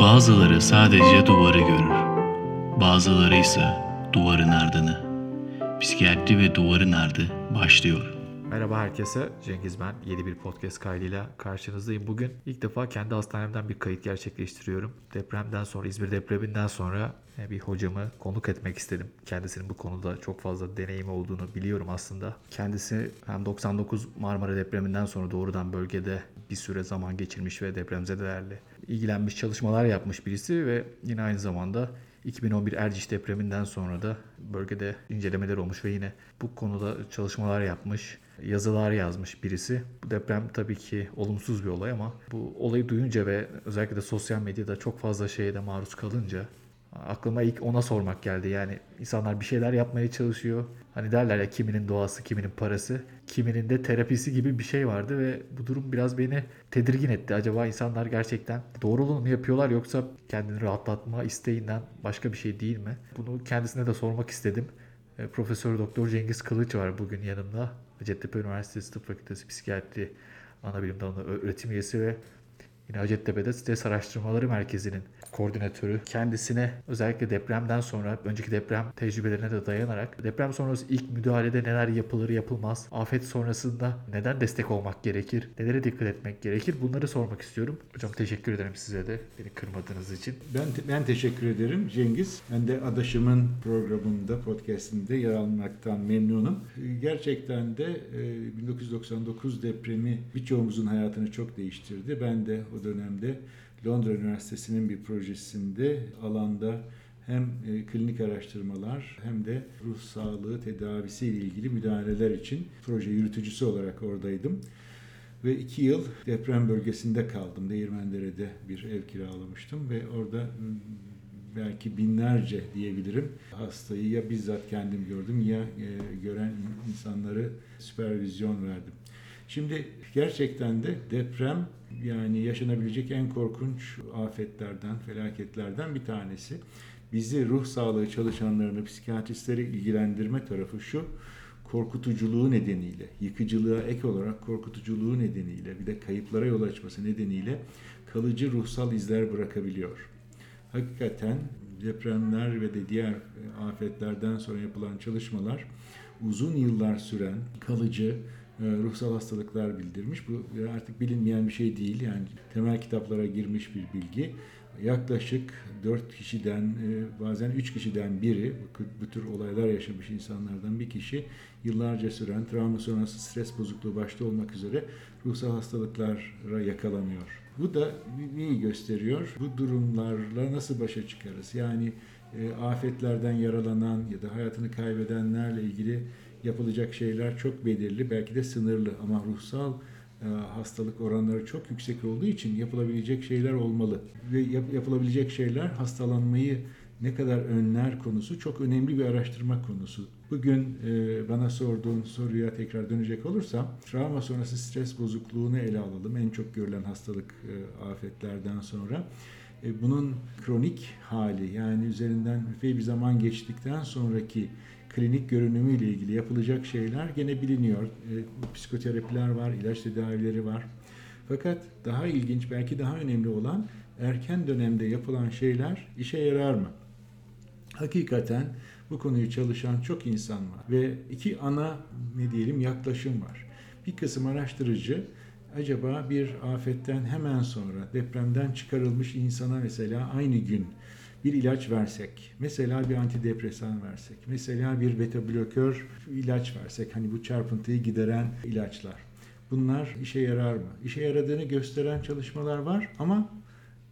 Bazıları sadece duvarı görür. Bazıları ise duvarın ardını. Psikiyatri ve duvarın ardı başlıyor. Merhaba herkese. Cengiz ben. Yeni bir podcast kaydıyla karşınızdayım. Bugün ilk defa kendi hastanemden bir kayıt gerçekleştiriyorum. Depremden sonra, İzmir depreminden sonra e, bir hocamı konuk etmek istedim. Kendisinin bu konuda çok fazla deneyimi olduğunu biliyorum aslında. Kendisi hem 99 Marmara depreminden sonra doğrudan bölgede bir süre zaman geçirmiş ve depremzedelerle ilgilenmiş çalışmalar yapmış birisi ve yine aynı zamanda 2011 Erciş depreminden sonra da bölgede incelemeler olmuş ve yine bu konuda çalışmalar yapmış, yazılar yazmış birisi. Bu deprem tabii ki olumsuz bir olay ama bu olayı duyunca ve özellikle de sosyal medyada çok fazla şeye de maruz kalınca aklıma ilk ona sormak geldi. Yani insanlar bir şeyler yapmaya çalışıyor. Hani derler ya kiminin doğası, kiminin parası, kiminin de terapisi gibi bir şey vardı ve bu durum biraz beni tedirgin etti. Acaba insanlar gerçekten doğruluğunu mu yapıyorlar yoksa kendini rahatlatma isteğinden başka bir şey değil mi? Bunu kendisine de sormak istedim. E, Profesör Doktor Cengiz Kılıç var bugün yanımda. Hacettepe Üniversitesi Tıp Fakültesi Psikiyatri Anabilim Dalı öğretim üyesi ve Yine Hacettepe'de Stres Araştırmaları Merkezi'nin koordinatörü kendisine özellikle depremden sonra önceki deprem tecrübelerine de dayanarak deprem sonrası ilk müdahalede neler yapılır yapılmaz, afet sonrasında neden destek olmak gerekir, nelere dikkat etmek gerekir bunları sormak istiyorum. Hocam teşekkür ederim size de beni kırmadığınız için. Ben ben teşekkür ederim Cengiz. Ben de adaşımın programında, podcastinde yer almaktan memnunum. Gerçekten de 1999 depremi birçoğumuzun hayatını çok değiştirdi. Ben de o dönemde Londra Üniversitesi'nin bir projesinde alanda hem e, klinik araştırmalar hem de ruh sağlığı tedavisi ile ilgili müdahaleler için proje yürütücüsü olarak oradaydım. Ve iki yıl deprem bölgesinde kaldım. Değirmendere'de bir ev kiralamıştım ve orada belki binlerce diyebilirim hastayı ya bizzat kendim gördüm ya e, gören insanları süpervizyon verdim. Şimdi gerçekten de deprem yani yaşanabilecek en korkunç afetlerden, felaketlerden bir tanesi. Bizi ruh sağlığı çalışanlarını, psikiyatristleri ilgilendirme tarafı şu, korkutuculuğu nedeniyle, yıkıcılığa ek olarak korkutuculuğu nedeniyle, bir de kayıplara yol açması nedeniyle kalıcı ruhsal izler bırakabiliyor. Hakikaten depremler ve de diğer afetlerden sonra yapılan çalışmalar uzun yıllar süren kalıcı e, ruhsal hastalıklar bildirmiş. Bu artık bilinmeyen bir şey değil. Yani temel kitaplara girmiş bir bilgi. Yaklaşık 4 kişiden e, bazen 3 kişiden biri bu tür olaylar yaşamış insanlardan bir kişi yıllarca süren travma sonrası stres bozukluğu başta olmak üzere ruhsal hastalıklara yakalanıyor. Bu da neyi gösteriyor? Bu durumlarla nasıl başa çıkarız? Yani e, afetlerden yaralanan ya da hayatını kaybedenlerle ilgili yapılacak şeyler çok belirli, belki de sınırlı ama ruhsal e, hastalık oranları çok yüksek olduğu için yapılabilecek şeyler olmalı. Ve yap, yapılabilecek şeyler hastalanmayı ne kadar önler konusu çok önemli bir araştırma konusu. Bugün e, bana sorduğun soruya tekrar dönecek olursam, travma sonrası stres bozukluğunu ele alalım. En çok görülen hastalık e, afetlerden sonra. E, bunun kronik hali yani üzerinden bir zaman geçtikten sonraki klinik görünümü ile ilgili yapılacak şeyler gene biliniyor. E, psikoterapiler var, ilaç tedavileri var. Fakat daha ilginç, belki daha önemli olan erken dönemde yapılan şeyler işe yarar mı? Hakikaten bu konuyu çalışan çok insan var ve iki ana ne diyelim yaklaşım var. Bir kısım araştırıcı acaba bir afetten hemen sonra depremden çıkarılmış insana mesela aynı gün bir ilaç versek, mesela bir antidepresan versek, mesela bir beta blokör ilaç versek, hani bu çarpıntıyı gideren ilaçlar. Bunlar işe yarar mı? İşe yaradığını gösteren çalışmalar var ama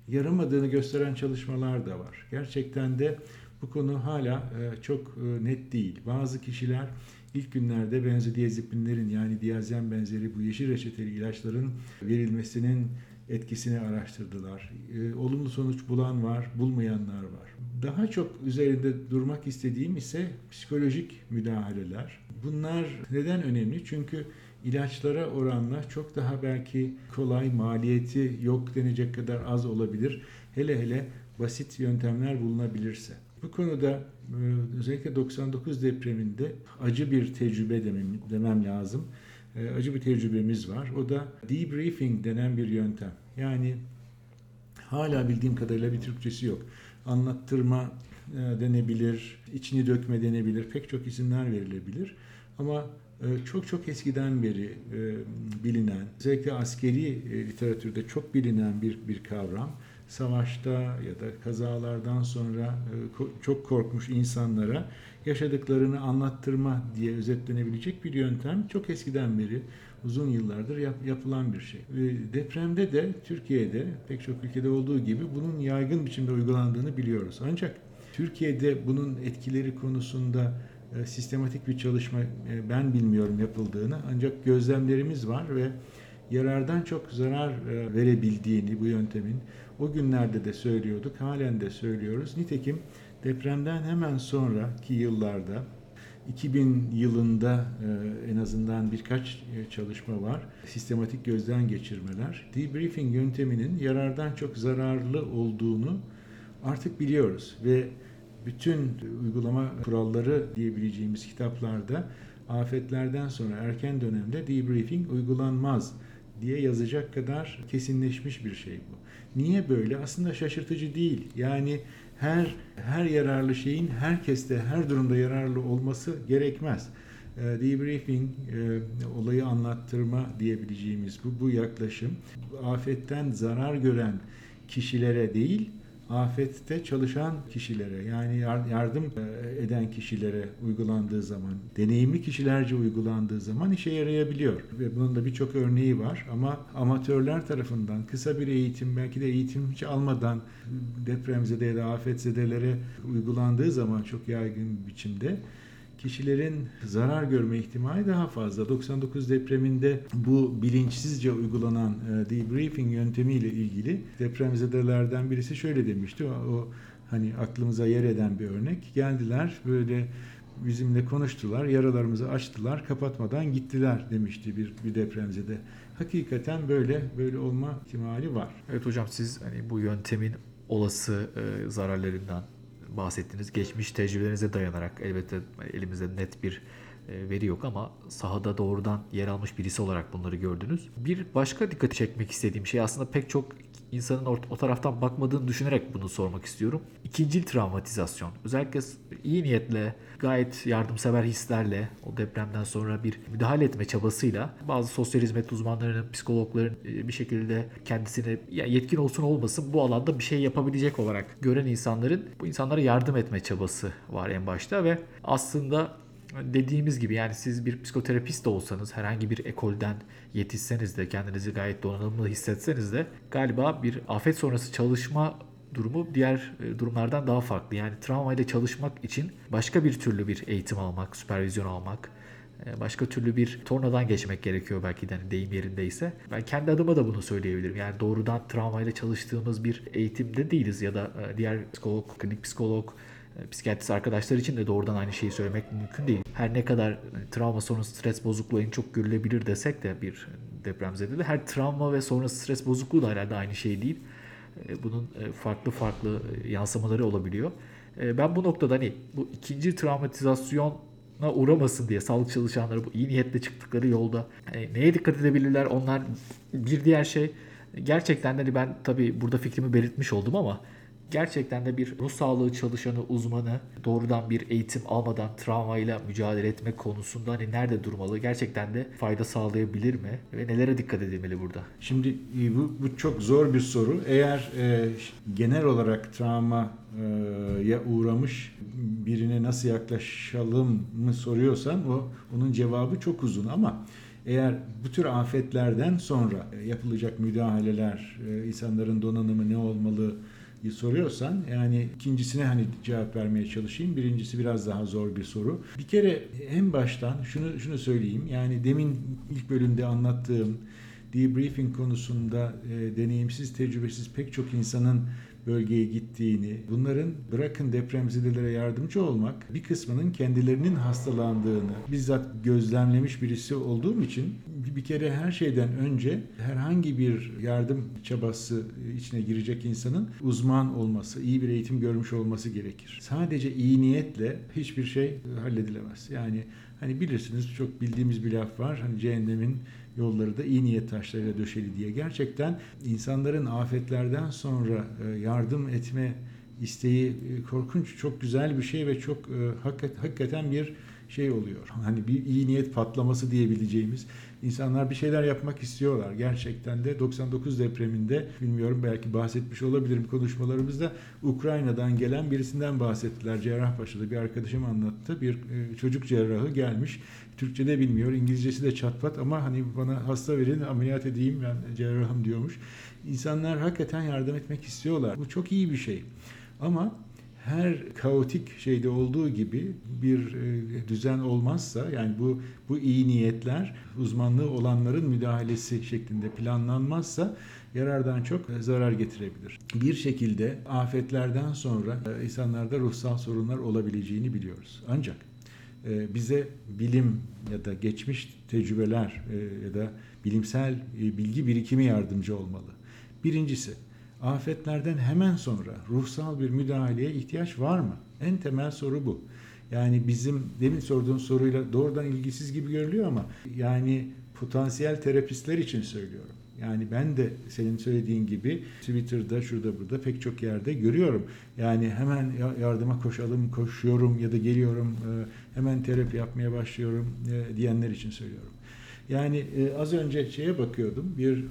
yaramadığını gösteren çalışmalar da var. Gerçekten de bu konu hala e, çok e, net değil. Bazı kişiler ilk günlerde benzodiazepinlerin yani diazen benzeri bu yeşil reçeteli ilaçların verilmesinin etkisini araştırdılar. E, olumlu sonuç bulan var, bulmayanlar var. Daha çok üzerinde durmak istediğim ise psikolojik müdahaleler. Bunlar neden önemli? Çünkü ilaçlara oranla çok daha belki kolay, maliyeti yok denecek kadar az olabilir. Hele hele basit yöntemler bulunabilirse. Bu konuda e, özellikle 99 depreminde acı bir tecrübe demem, demem lazım. E, acı bir tecrübemiz var. O da debriefing denen bir yöntem. Yani hala bildiğim kadarıyla bir Türkçesi yok. Anlattırma e, denebilir, içini dökme denebilir, pek çok isimler verilebilir. Ama e, çok çok eskiden beri e, bilinen, özellikle askeri literatürde çok bilinen bir, bir kavram. Savaşta ya da kazalardan sonra çok korkmuş insanlara yaşadıklarını anlattırma diye özetlenebilecek bir yöntem. Çok eskiden beri uzun yıllardır yap, yapılan bir şey. Depremde de Türkiye'de pek çok ülkede olduğu gibi bunun yaygın biçimde uygulandığını biliyoruz. Ancak Türkiye'de bunun etkileri konusunda e, sistematik bir çalışma e, ben bilmiyorum yapıldığını ancak gözlemlerimiz var ve yarardan çok zarar e, verebildiğini bu yöntemin o günlerde de söylüyorduk, halen de söylüyoruz. Nitekim depremden hemen sonraki yıllarda 2000 yılında en azından birkaç çalışma var. Sistematik gözden geçirmeler. Debriefing yönteminin yarardan çok zararlı olduğunu artık biliyoruz ve bütün uygulama kuralları diyebileceğimiz kitaplarda afetlerden sonra erken dönemde debriefing uygulanmaz diye yazacak kadar kesinleşmiş bir şey bu. Niye böyle? Aslında şaşırtıcı değil. Yani her her yararlı şeyin herkeste her durumda yararlı olması gerekmez. E, debriefing, e, olayı anlattırma diyebileceğimiz bu, bu yaklaşım afetten zarar gören kişilere değil, afette çalışan kişilere yani yardım e, eden kişilere uygulandığı zaman, deneyimli kişilerce uygulandığı zaman işe yarayabiliyor. Ve bunun da birçok örneği var ama amatörler tarafından kısa bir eğitim belki de eğitim hiç almadan depremzede ya da afetzedelere uygulandığı zaman çok yaygın biçimde kişilerin zarar görme ihtimali daha fazla. 99 depreminde bu bilinçsizce uygulanan e, debriefing yöntemiyle ilgili depremzedelerden birisi şöyle demişti. O, o hani aklımıza yer eden bir örnek. Geldiler böyle bizimle konuştular, yaralarımızı açtılar, kapatmadan gittiler demişti bir, bir depremzede. Hakikaten böyle böyle olma ihtimali var. Evet hocam siz hani bu yöntemin olası e, zararlarından bahsettiğiniz geçmiş tecrübelerinize dayanarak elbette elimizde net bir e, veri yok ama sahada doğrudan yer almış birisi olarak bunları gördünüz. Bir başka dikkat çekmek istediğim şey aslında pek çok insanın o taraftan bakmadığını düşünerek bunu sormak istiyorum. İkincil travmatizasyon. Özellikle iyi niyetle, gayet yardımsever hislerle o depremden sonra bir müdahale etme çabasıyla bazı sosyal hizmet uzmanlarının, psikologların e, bir şekilde kendisini ya yetkin olsun olmasın bu alanda bir şey yapabilecek olarak gören insanların bu insanlara yardım etme çabası var en başta ve aslında dediğimiz gibi yani siz bir psikoterapist de olsanız herhangi bir ekolden yetişseniz de kendinizi gayet donanımlı hissetseniz de galiba bir afet sonrası çalışma durumu diğer e, durumlardan daha farklı. Yani travmayla çalışmak için başka bir türlü bir eğitim almak, süpervizyon almak, e, başka türlü bir tornadan geçmek gerekiyor belki de hani deyim yerindeyse. Ben kendi adıma da bunu söyleyebilirim. Yani doğrudan travmayla çalıştığımız bir eğitimde değiliz ya da e, diğer psikolog, klinik psikolog, psikiyatrist arkadaşlar için de doğrudan aynı şeyi söylemek mümkün değil. Her ne kadar travma sonrası stres bozukluğu en çok görülebilir desek de bir depremzede de her travma ve sonrası stres bozukluğu da herhalde aynı şey değil. E, bunun e, farklı farklı yansımaları olabiliyor. Ben bu noktada hani bu ikinci travmatizasyona uğramasın diye sağlık çalışanları bu iyi niyetle çıktıkları yolda hani neye dikkat edebilirler onlar bir diğer şey gerçekten hani ben tabii burada fikrimi belirtmiş oldum ama gerçekten de bir ruh sağlığı çalışanı, uzmanı doğrudan bir eğitim almadan travmayla mücadele etmek konusunda hani nerede durmalı? Gerçekten de fayda sağlayabilir mi? Ve nelere dikkat edilmeli burada? Şimdi e, bu, bu çok zor bir soru. Eğer e, genel olarak travmaya e, uğramış birine nasıl yaklaşalım mı soruyorsan o onun cevabı çok uzun ama eğer bu tür afetlerden sonra yapılacak müdahaleler, e, insanların donanımı ne olmalı, soruyorsan yani ikincisine hani cevap vermeye çalışayım. Birincisi biraz daha zor bir soru. Bir kere en baştan şunu şunu söyleyeyim. Yani demin ilk bölümde anlattığım debriefing konusunda e, deneyimsiz, tecrübesiz pek çok insanın bölgeye gittiğini, bunların bırakın depremzedelere yardımcı olmak, bir kısmının kendilerinin hastalandığını bizzat gözlemlemiş birisi olduğum için bir kere her şeyden önce herhangi bir yardım çabası içine girecek insanın uzman olması, iyi bir eğitim görmüş olması gerekir. Sadece iyi niyetle hiçbir şey halledilemez. Yani Hani bilirsiniz çok bildiğimiz bir laf var. Hani cehennemin yolları da iyi niyet taşlarıyla döşeli diye. Gerçekten insanların afetlerden sonra e, yardım etme isteği e, korkunç, çok güzel bir şey ve çok e, hakikaten bir şey oluyor. Hani bir iyi niyet patlaması diyebileceğimiz insanlar bir şeyler yapmak istiyorlar. Gerçekten de 99 depreminde bilmiyorum belki bahsetmiş olabilirim konuşmalarımızda Ukrayna'dan gelen birisinden bahsettiler. Cerrahpaşa'da bir arkadaşım anlattı. Bir e, çocuk cerrahı gelmiş. Türkçe de bilmiyor. İngilizcesi de çatpat ama hani bana hasta verin ameliyat edeyim ben cerrahım diyormuş. İnsanlar hakikaten yardım etmek istiyorlar. Bu çok iyi bir şey. Ama her kaotik şeyde olduğu gibi bir e, düzen olmazsa yani bu bu iyi niyetler uzmanlığı olanların müdahalesi şeklinde planlanmazsa yarardan çok zarar getirebilir. Bir şekilde afetlerden sonra e, insanlarda ruhsal sorunlar olabileceğini biliyoruz. Ancak e, bize bilim ya da geçmiş tecrübeler ya da bilimsel bilgi birikimi yardımcı olmalı. Birincisi afetlerden hemen sonra ruhsal bir müdahaleye ihtiyaç var mı? En temel soru bu. Yani bizim demin sorduğun soruyla doğrudan ilgisiz gibi görülüyor ama yani potansiyel terapistler için söylüyorum. Yani ben de senin söylediğin gibi Twitter'da, şurada burada pek çok yerde görüyorum. Yani hemen yardıma koşalım, koşuyorum ya da geliyorum, hemen terapi yapmaya başlıyorum diyenler için söylüyorum. Yani e, az önce şeye bakıyordum. Bir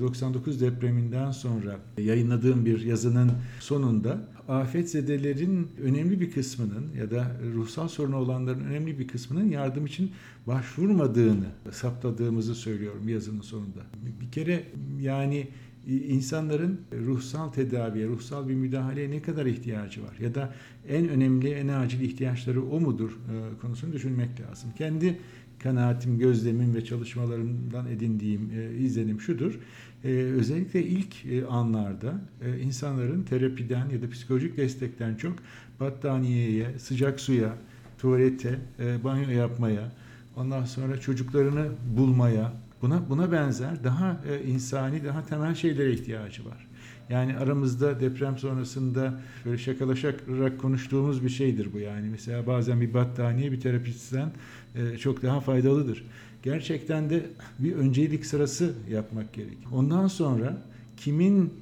99 e, depreminden sonra yayınladığım bir yazının sonunda afetzedelerin önemli bir kısmının ya da ruhsal sorunu olanların önemli bir kısmının yardım için başvurmadığını saptadığımızı söylüyorum yazının sonunda. Bir kere yani insanların ruhsal tedaviye, ruhsal bir müdahaleye ne kadar ihtiyacı var ya da en önemli, en acil ihtiyaçları o mudur e, konusunu düşünmek lazım. Kendi kanaatim, gözlemim ve çalışmalarımdan edindiğim e, izlenim şudur. E, özellikle ilk e, anlarda e, insanların terapiden ya da psikolojik destekten çok battaniyeye, sıcak suya, tuvalete, e, banyo yapmaya, ondan sonra çocuklarını bulmaya, buna buna benzer daha e, insani, daha temel şeylere ihtiyacı var. Yani aramızda deprem sonrasında böyle şakalaşarak konuştuğumuz bir şeydir bu yani. Mesela bazen bir battaniye bir terapistten e, çok daha faydalıdır. Gerçekten de bir öncelik sırası yapmak gerek. Ondan sonra kimin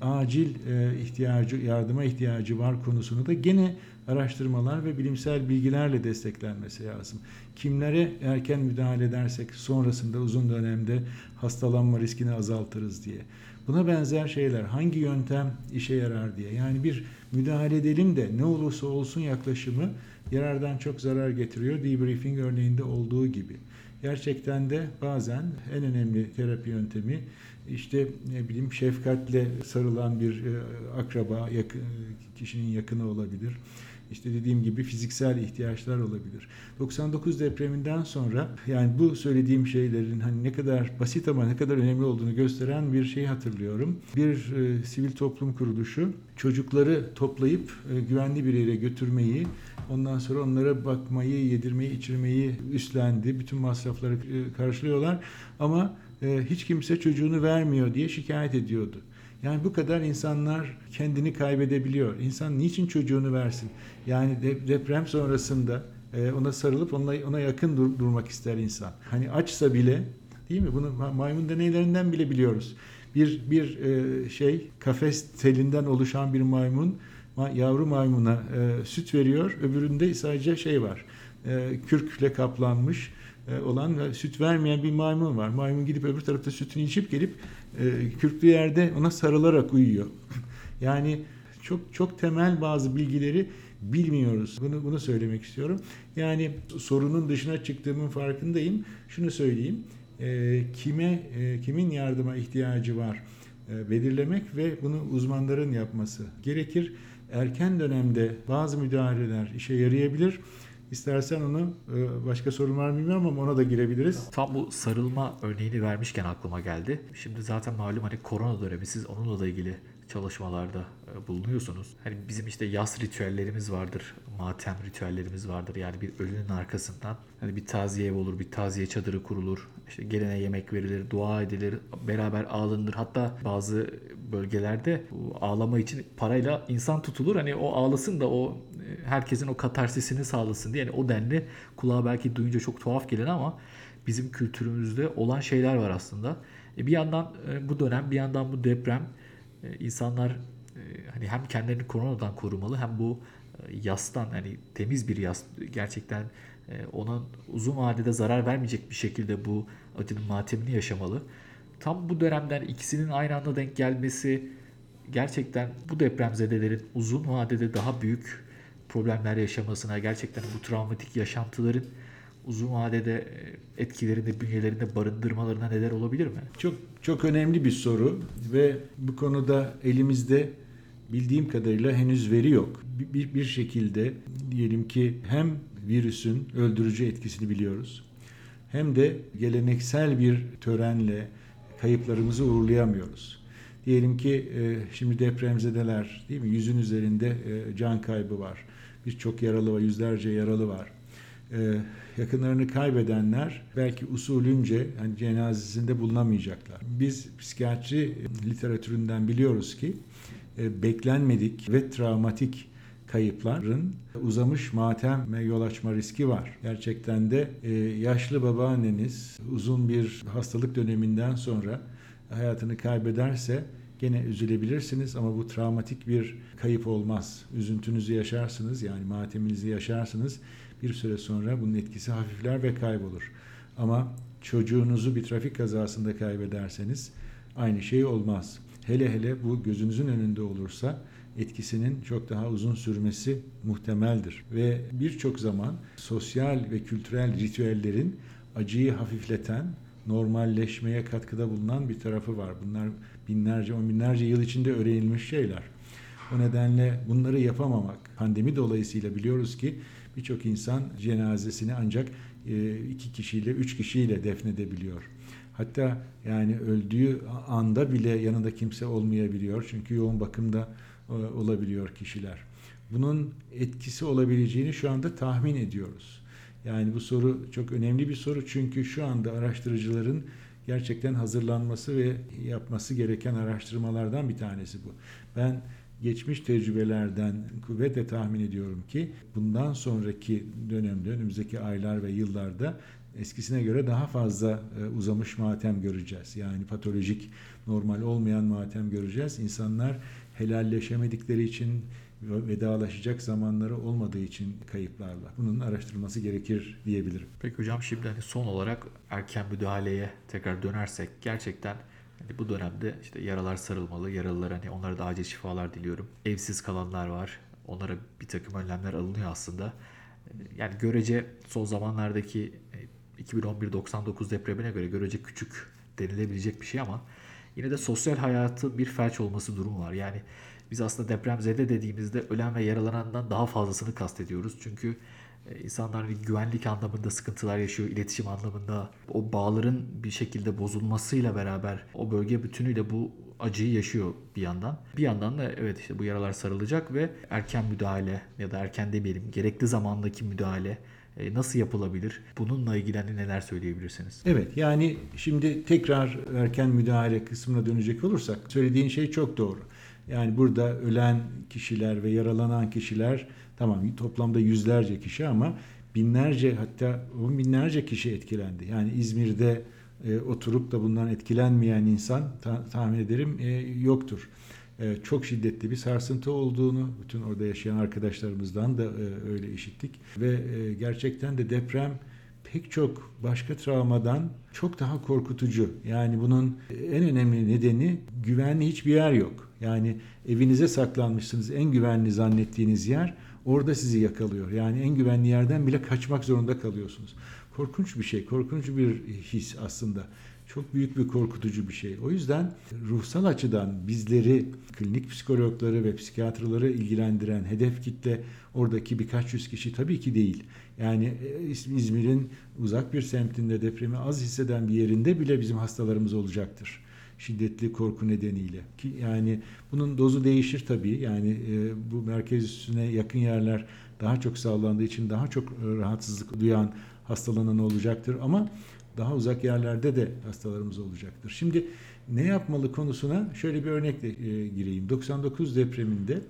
acil e, ihtiyacı, yardıma ihtiyacı var konusunu da gene araştırmalar ve bilimsel bilgilerle desteklenmesi lazım. Kimlere erken müdahale edersek sonrasında uzun dönemde hastalanma riskini azaltırız diye. Buna benzer şeyler hangi yöntem işe yarar diye. Yani bir müdahale edelim de ne olursa olsun yaklaşımı yarardan çok zarar getiriyor. Debriefing örneğinde olduğu gibi. Gerçekten de bazen en önemli terapi yöntemi işte ne bileyim şefkatle sarılan bir e, akraba, yakın, kişinin yakını olabilir işte dediğim gibi fiziksel ihtiyaçlar olabilir. 99 depreminden sonra yani bu söylediğim şeylerin hani ne kadar basit ama ne kadar önemli olduğunu gösteren bir şey hatırlıyorum. Bir e, sivil toplum kuruluşu çocukları toplayıp e, güvenli bir yere götürmeyi, ondan sonra onlara bakmayı, yedirmeyi, içirmeyi üstlendi. Bütün masrafları e, karşılıyorlar ama e, hiç kimse çocuğunu vermiyor diye şikayet ediyordu. Yani bu kadar insanlar kendini kaybedebiliyor. İnsan niçin çocuğunu versin? Yani deprem sonrasında e, ona sarılıp ona, ona yakın dur, durmak ister insan. Hani açsa bile değil mi? Bunu maymun deneylerinden bile biliyoruz. Bir bir e, şey kafes telinden oluşan bir maymun yavru maymuna e, süt veriyor. Öbüründe sadece şey var. kürkle kaplanmış olan ve süt vermeyen bir maymun var. Maymun gidip öbür tarafta sütünü içip gelip e, kürklü yerde ona sarılarak uyuyor. yani çok çok temel bazı bilgileri bilmiyoruz. Bunu bunu söylemek istiyorum. Yani sorunun dışına çıktığımın farkındayım. Şunu söyleyeyim. E, kime e, kimin yardıma ihtiyacı var e, belirlemek ve bunu uzmanların yapması gerekir. Erken dönemde bazı müdahaleler işe yarayabilir. İstersen onu e, başka sorun var mı bilmiyorum ama ona da girebiliriz. Tam bu sarılma örneğini vermişken aklıma geldi. Şimdi zaten malum hani korona dönemi siz onunla da ilgili çalışmalarda e, bulunuyorsunuz. Hani bizim işte yas ritüellerimiz vardır, matem ritüellerimiz vardır. Yani bir ölünün arkasından hani bir taziye ev olur, bir taziye çadırı kurulur. İşte gelene yemek verilir, dua edilir, beraber ağlanır. Hatta bazı bölgelerde ağlama için parayla insan tutulur. Hani o ağlasın da o e, herkesin o katarsisini sağlasın diye. Yani o denli kulağa belki duyunca çok tuhaf gelir ama bizim kültürümüzde olan şeyler var aslında. E bir yandan bu dönem, bir yandan bu deprem e, insanlar hani hem kendilerini koronadan korumalı hem bu yastan hani temiz bir yas gerçekten ona uzun vadede zarar vermeyecek bir şekilde bu acının matemini yaşamalı. Tam bu dönemden ikisinin aynı anda denk gelmesi gerçekten bu depremzedelerin uzun vadede daha büyük problemler yaşamasına, gerçekten bu travmatik yaşantıların uzun vadede e, etkilerini bünyelerinde barındırmalarına neler olabilir mi? Çok çok önemli bir soru ve bu konuda elimizde bildiğim kadarıyla henüz veri yok. Bir, bir şekilde diyelim ki hem virüsün öldürücü etkisini biliyoruz hem de geleneksel bir törenle kayıplarımızı uğurlayamıyoruz. Diyelim ki e, şimdi depremzedeler değil mi? Yüzün üzerinde e, can kaybı var. Birçok yaralı var, yüzlerce yaralı var. E, yakınlarını kaybedenler belki usulünce yani cenazesinde bulunamayacaklar. Biz psikiyatri literatüründen biliyoruz ki beklenmedik ve travmatik kayıpların uzamış mateme yol açma riski var. Gerçekten de yaşlı babaanneniz uzun bir hastalık döneminden sonra hayatını kaybederse gene üzülebilirsiniz ama bu travmatik bir kayıp olmaz. Üzüntünüzü yaşarsınız yani mateminizi yaşarsınız. Bir süre sonra bunun etkisi hafifler ve kaybolur. Ama çocuğunuzu bir trafik kazasında kaybederseniz aynı şey olmaz. Hele hele bu gözünüzün önünde olursa etkisinin çok daha uzun sürmesi muhtemeldir. Ve birçok zaman sosyal ve kültürel ritüellerin acıyı hafifleten normalleşmeye katkıda bulunan bir tarafı var. Bunlar binlerce, on binlerce yıl içinde öğrenilmiş şeyler. O nedenle bunları yapamamak, pandemi dolayısıyla biliyoruz ki birçok insan cenazesini ancak e, iki kişiyle, üç kişiyle defnedebiliyor. Hatta yani öldüğü anda bile yanında kimse olmayabiliyor. Çünkü yoğun bakımda e, olabiliyor kişiler. Bunun etkisi olabileceğini şu anda tahmin ediyoruz. Yani bu soru çok önemli bir soru çünkü şu anda araştırıcıların gerçekten hazırlanması ve yapması gereken araştırmalardan bir tanesi bu. Ben geçmiş tecrübelerden kuvvetle tahmin ediyorum ki bundan sonraki dönemde, önümüzdeki aylar ve yıllarda eskisine göre daha fazla e, uzamış matem göreceğiz. Yani patolojik, normal olmayan matem göreceğiz. İnsanlar helalleşemedikleri için vedalaşacak zamanları olmadığı için kayıplarla. Bunun araştırılması gerekir diyebilirim. Peki hocam şimdi hani son olarak erken müdahaleye tekrar dönersek gerçekten hani bu dönemde işte yaralar sarılmalı, yaralılar hani onlara da acil şifalar diliyorum. Evsiz kalanlar var. Onlara bir takım önlemler alınıyor aslında. Yani görece son zamanlardaki 2011-99 e, depremine göre görece küçük denilebilecek bir şey ama yine de sosyal hayatı bir felç olması durumu var. Yani biz aslında depremzede dediğimizde ölen ve yaralanandan daha fazlasını kastediyoruz. Çünkü insanlar bir güvenlik anlamında sıkıntılar yaşıyor, iletişim anlamında o bağların bir şekilde bozulmasıyla beraber o bölge bütünüyle bu acıyı yaşıyor bir yandan. Bir yandan da evet işte bu yaralar sarılacak ve erken müdahale ya da erken demeyelim gerekli zamandaki müdahale e, nasıl yapılabilir? Bununla ilgili neler söyleyebilirsiniz? Evet yani şimdi tekrar erken müdahale kısmına dönecek olursak söylediğin şey çok doğru. Yani burada ölen kişiler ve yaralanan kişiler tamam toplamda yüzlerce kişi ama binlerce hatta on binlerce kişi etkilendi. Yani İzmir'de e, oturup da bundan etkilenmeyen insan ta, tahmin ederim e, yoktur. E, çok şiddetli bir sarsıntı olduğunu bütün orada yaşayan arkadaşlarımızdan da e, öyle işittik ve e, gerçekten de deprem pek çok başka travmadan çok daha korkutucu. Yani bunun en önemli nedeni güvenli hiçbir yer yok. Yani evinize saklanmışsınız en güvenli zannettiğiniz yer orada sizi yakalıyor. Yani en güvenli yerden bile kaçmak zorunda kalıyorsunuz. Korkunç bir şey, korkunç bir his aslında. Çok büyük bir korkutucu bir şey. O yüzden ruhsal açıdan bizleri, klinik psikologları ve psikiyatrları ilgilendiren hedef kitle oradaki birkaç yüz kişi tabii ki değil. Yani e, İzmir'in uzak bir semtinde depremi az hisseden bir yerinde bile bizim hastalarımız olacaktır. Şiddetli korku nedeniyle. Ki yani bunun dozu değişir tabii. Yani e, bu merkez üstüne yakın yerler daha çok sağlandığı için daha çok e, rahatsızlık duyan hastalanan olacaktır ama daha uzak yerlerde de hastalarımız olacaktır. Şimdi ne yapmalı konusuna şöyle bir örnekle e, gireyim. 99 depreminde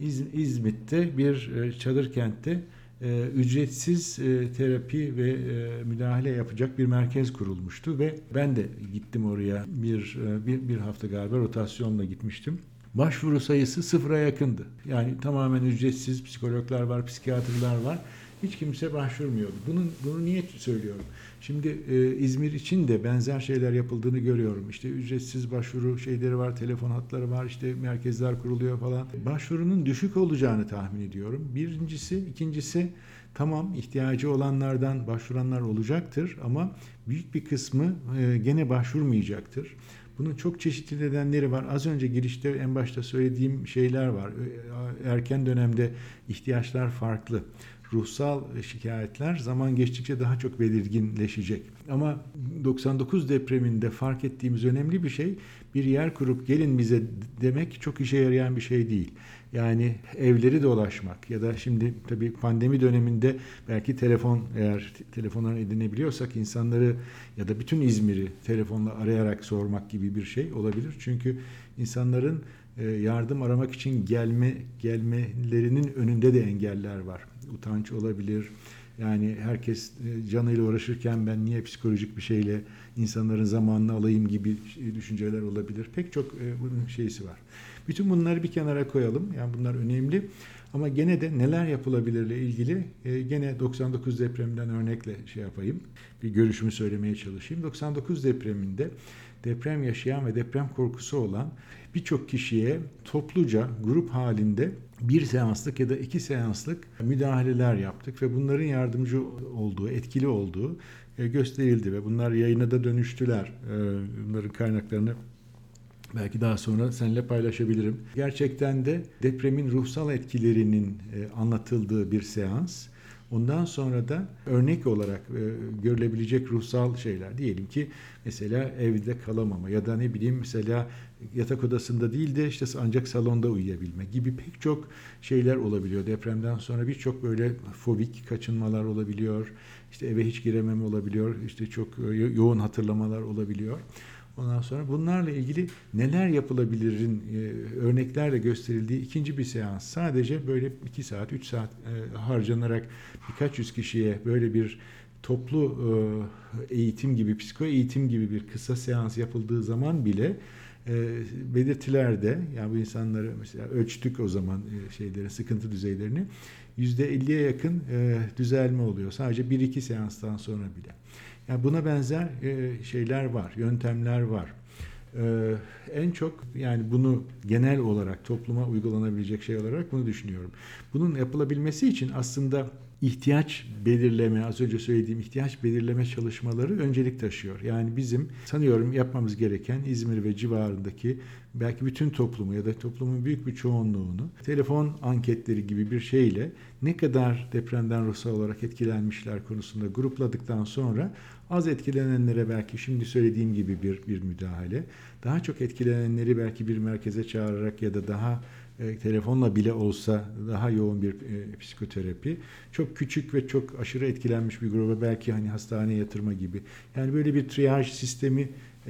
İz, İzmit'te bir e, çadır kentte e, ücretsiz e, terapi ve e, müdahale yapacak bir merkez kurulmuştu ve ben de gittim oraya bir e, bir, bir hafta galiba rotasyonla gitmiştim. Başvuru sayısı sıfıra yakındı. Yani tamamen ücretsiz psikologlar var, psikiyatrlar var. Hiç kimse başvurmuyordu. Bunun, bunu niye söylüyorum? Şimdi e, İzmir için de benzer şeyler yapıldığını görüyorum. İşte ücretsiz başvuru şeyleri var, telefon hatları var, işte merkezler kuruluyor falan. Başvurunun düşük olacağını tahmin ediyorum. Birincisi, ikincisi tamam ihtiyacı olanlardan başvuranlar olacaktır ama büyük bir kısmı e, gene başvurmayacaktır. Bunun çok çeşitli nedenleri var. Az önce girişte en başta söylediğim şeyler var. Erken dönemde ihtiyaçlar farklı ruhsal şikayetler zaman geçtikçe daha çok belirginleşecek. Ama 99 depreminde fark ettiğimiz önemli bir şey bir yer kurup gelin bize demek çok işe yarayan bir şey değil. Yani evleri dolaşmak ya da şimdi tabii pandemi döneminde belki telefon eğer telefonlar edinebiliyorsak insanları ya da bütün İzmir'i telefonla arayarak sormak gibi bir şey olabilir. Çünkü insanların yardım aramak için gelme gelmelerinin önünde de engeller var utanç olabilir. Yani herkes e, canıyla uğraşırken ben niye psikolojik bir şeyle insanların zamanını alayım gibi düşünceler olabilir. Pek çok e, bunun şeysi var. Bütün bunları bir kenara koyalım. Yani bunlar önemli. Ama gene de neler yapılabilirle ilgili e, gene 99 depreminden örnekle şey yapayım. Bir görüşümü söylemeye çalışayım. 99 depreminde deprem yaşayan ve deprem korkusu olan birçok kişiye topluca grup halinde bir seanslık ya da iki seanslık müdahaleler yaptık ve bunların yardımcı olduğu, etkili olduğu e, gösterildi ve bunlar yayına da dönüştüler. E, bunların kaynaklarını belki daha sonra seninle paylaşabilirim. Gerçekten de depremin ruhsal etkilerinin e, anlatıldığı bir seans. Ondan sonra da örnek olarak e, görülebilecek ruhsal şeyler diyelim ki mesela evde kalamama ya da ne bileyim mesela yatak odasında değil de işte ancak salonda uyuyabilme gibi pek çok şeyler olabiliyor. Depremden sonra birçok böyle fobik kaçınmalar olabiliyor. İşte eve hiç giremem olabiliyor. İşte çok e, yoğun hatırlamalar olabiliyor. Ondan sonra bunlarla ilgili neler yapılabilirin e, örneklerle gösterildiği ikinci bir seans. Sadece böyle 2 saat, 3 saat e, harcanarak birkaç yüz kişiye böyle bir toplu e, eğitim gibi, psiko eğitim gibi bir kısa seans yapıldığı zaman bile belirtilerde yani bu insanları mesela ölçtük o zaman şeyleri sıkıntı düzeylerini %50'ye yakın düzelme oluyor. Sadece 1-2 seanstan sonra bile. Yani buna benzer e, şeyler var, yöntemler var. Ee, en çok yani bunu genel olarak topluma uygulanabilecek şey olarak bunu düşünüyorum. Bunun yapılabilmesi için aslında ihtiyaç belirleme, az önce söylediğim ihtiyaç belirleme çalışmaları öncelik taşıyor. Yani bizim sanıyorum yapmamız gereken İzmir ve civarındaki belki bütün toplumu ya da toplumun büyük bir çoğunluğunu telefon anketleri gibi bir şeyle ne kadar depremden ruhsal olarak etkilenmişler konusunda grupladıktan sonra az etkilenenlere belki şimdi söylediğim gibi bir, bir müdahale, daha çok etkilenenleri belki bir merkeze çağırarak ya da daha e, telefonla bile olsa daha yoğun bir e, psikoterapi. Çok küçük ve çok aşırı etkilenmiş bir gruba belki hani hastaneye yatırma gibi. Yani böyle bir triyaj sistemi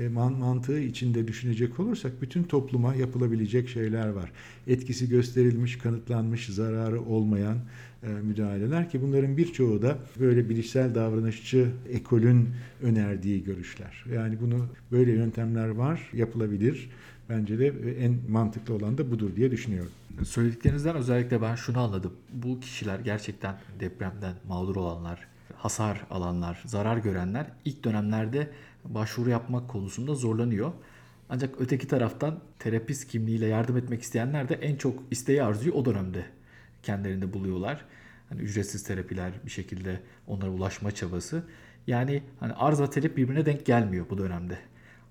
mantığı içinde düşünecek olursak bütün topluma yapılabilecek şeyler var. Etkisi gösterilmiş, kanıtlanmış, zararı olmayan e, müdahaleler ki bunların birçoğu da böyle bilişsel davranışçı ekolün önerdiği görüşler. Yani bunu böyle yöntemler var, yapılabilir. Bence de en mantıklı olan da budur diye düşünüyorum. Söylediklerinizden özellikle ben şunu anladım. Bu kişiler gerçekten depremden mağdur olanlar, hasar alanlar, zarar görenler ilk dönemlerde başvuru yapmak konusunda zorlanıyor. Ancak öteki taraftan terapist kimliğiyle yardım etmek isteyenler de en çok isteği arzuyu o dönemde kendilerinde buluyorlar. Hani ücretsiz terapiler bir şekilde onlara ulaşma çabası. Yani hani arz ve talep birbirine denk gelmiyor bu dönemde.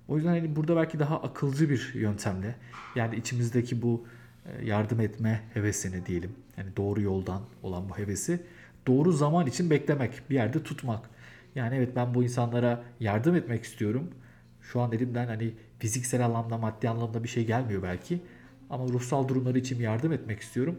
O yüzden hani burada belki daha akılcı bir yöntemle yani içimizdeki bu e, yardım etme hevesini diyelim. Yani doğru yoldan olan bu hevesi doğru zaman için beklemek, bir yerde tutmak. Yani evet ben bu insanlara yardım etmek istiyorum. Şu an elimden hani fiziksel anlamda, maddi anlamda bir şey gelmiyor belki. Ama ruhsal durumları için yardım etmek istiyorum.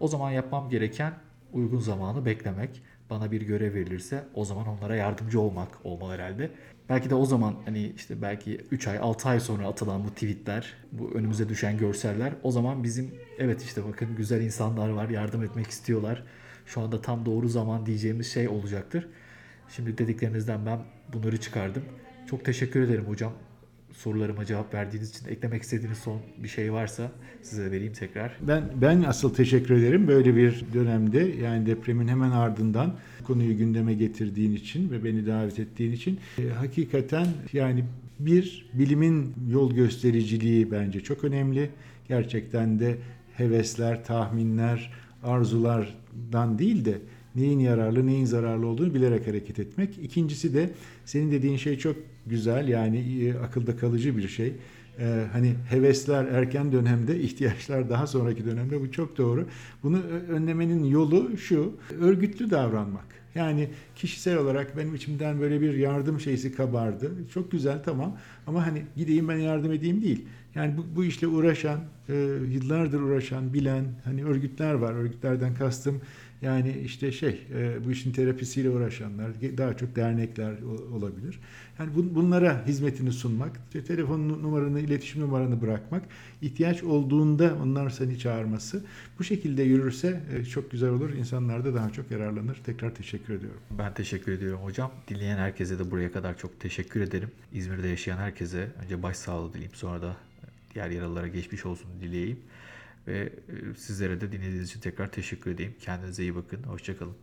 O zaman yapmam gereken uygun zamanı beklemek. Bana bir görev verilirse o zaman onlara yardımcı olmak olmalı herhalde. Belki de o zaman hani işte belki 3 ay 6 ay sonra atılan bu tweetler, bu önümüze düşen görseller o zaman bizim evet işte bakın güzel insanlar var yardım etmek istiyorlar. Şu anda tam doğru zaman diyeceğimiz şey olacaktır. Şimdi dediklerinizden ben bunları çıkardım. Çok teşekkür ederim hocam. Sorularıma cevap verdiğiniz için eklemek istediğiniz son bir şey varsa size vereyim tekrar. Ben ben asıl teşekkür ederim böyle bir dönemde yani depremin hemen ardından konuyu gündeme getirdiğin için ve beni davet ettiğin için e, hakikaten yani bir bilimin yol göstericiliği bence çok önemli. Gerçekten de hevesler, tahminler, arzulardan değil de neyin yararlı, neyin zararlı olduğunu bilerek hareket etmek. İkincisi de senin dediğin şey çok güzel yani e, akılda kalıcı bir şey. Ee, hani hevesler erken dönemde, ihtiyaçlar daha sonraki dönemde bu çok doğru. Bunu önlemenin yolu şu, örgütlü davranmak. Yani kişisel olarak benim içimden böyle bir yardım şeysi kabardı. Çok güzel tamam ama hani gideyim ben yardım edeyim değil. Yani bu, bu işle uğraşan, e, yıllardır uğraşan, bilen hani örgütler var. Örgütlerden kastım yani işte şey e, bu işin terapisiyle uğraşanlar daha çok dernekler olabilir. Yani bun- bunlara hizmetini sunmak, işte telefon nu- numaranı, iletişim numaranı bırakmak, ihtiyaç olduğunda onlar seni çağırması. Bu şekilde yürürse e, çok güzel olur. İnsanlar da daha çok yararlanır. Tekrar teşekkür ediyorum. Ben teşekkür ediyorum hocam. Dinleyen herkese de buraya kadar çok teşekkür ederim. İzmir'de yaşayan herkese önce başsağlığı dileyim sonra da diğer yaralılara geçmiş olsun dileyeyim. Ve e, sizlere de dinlediğiniz için tekrar teşekkür edeyim. Kendinize iyi bakın. Hoşçakalın.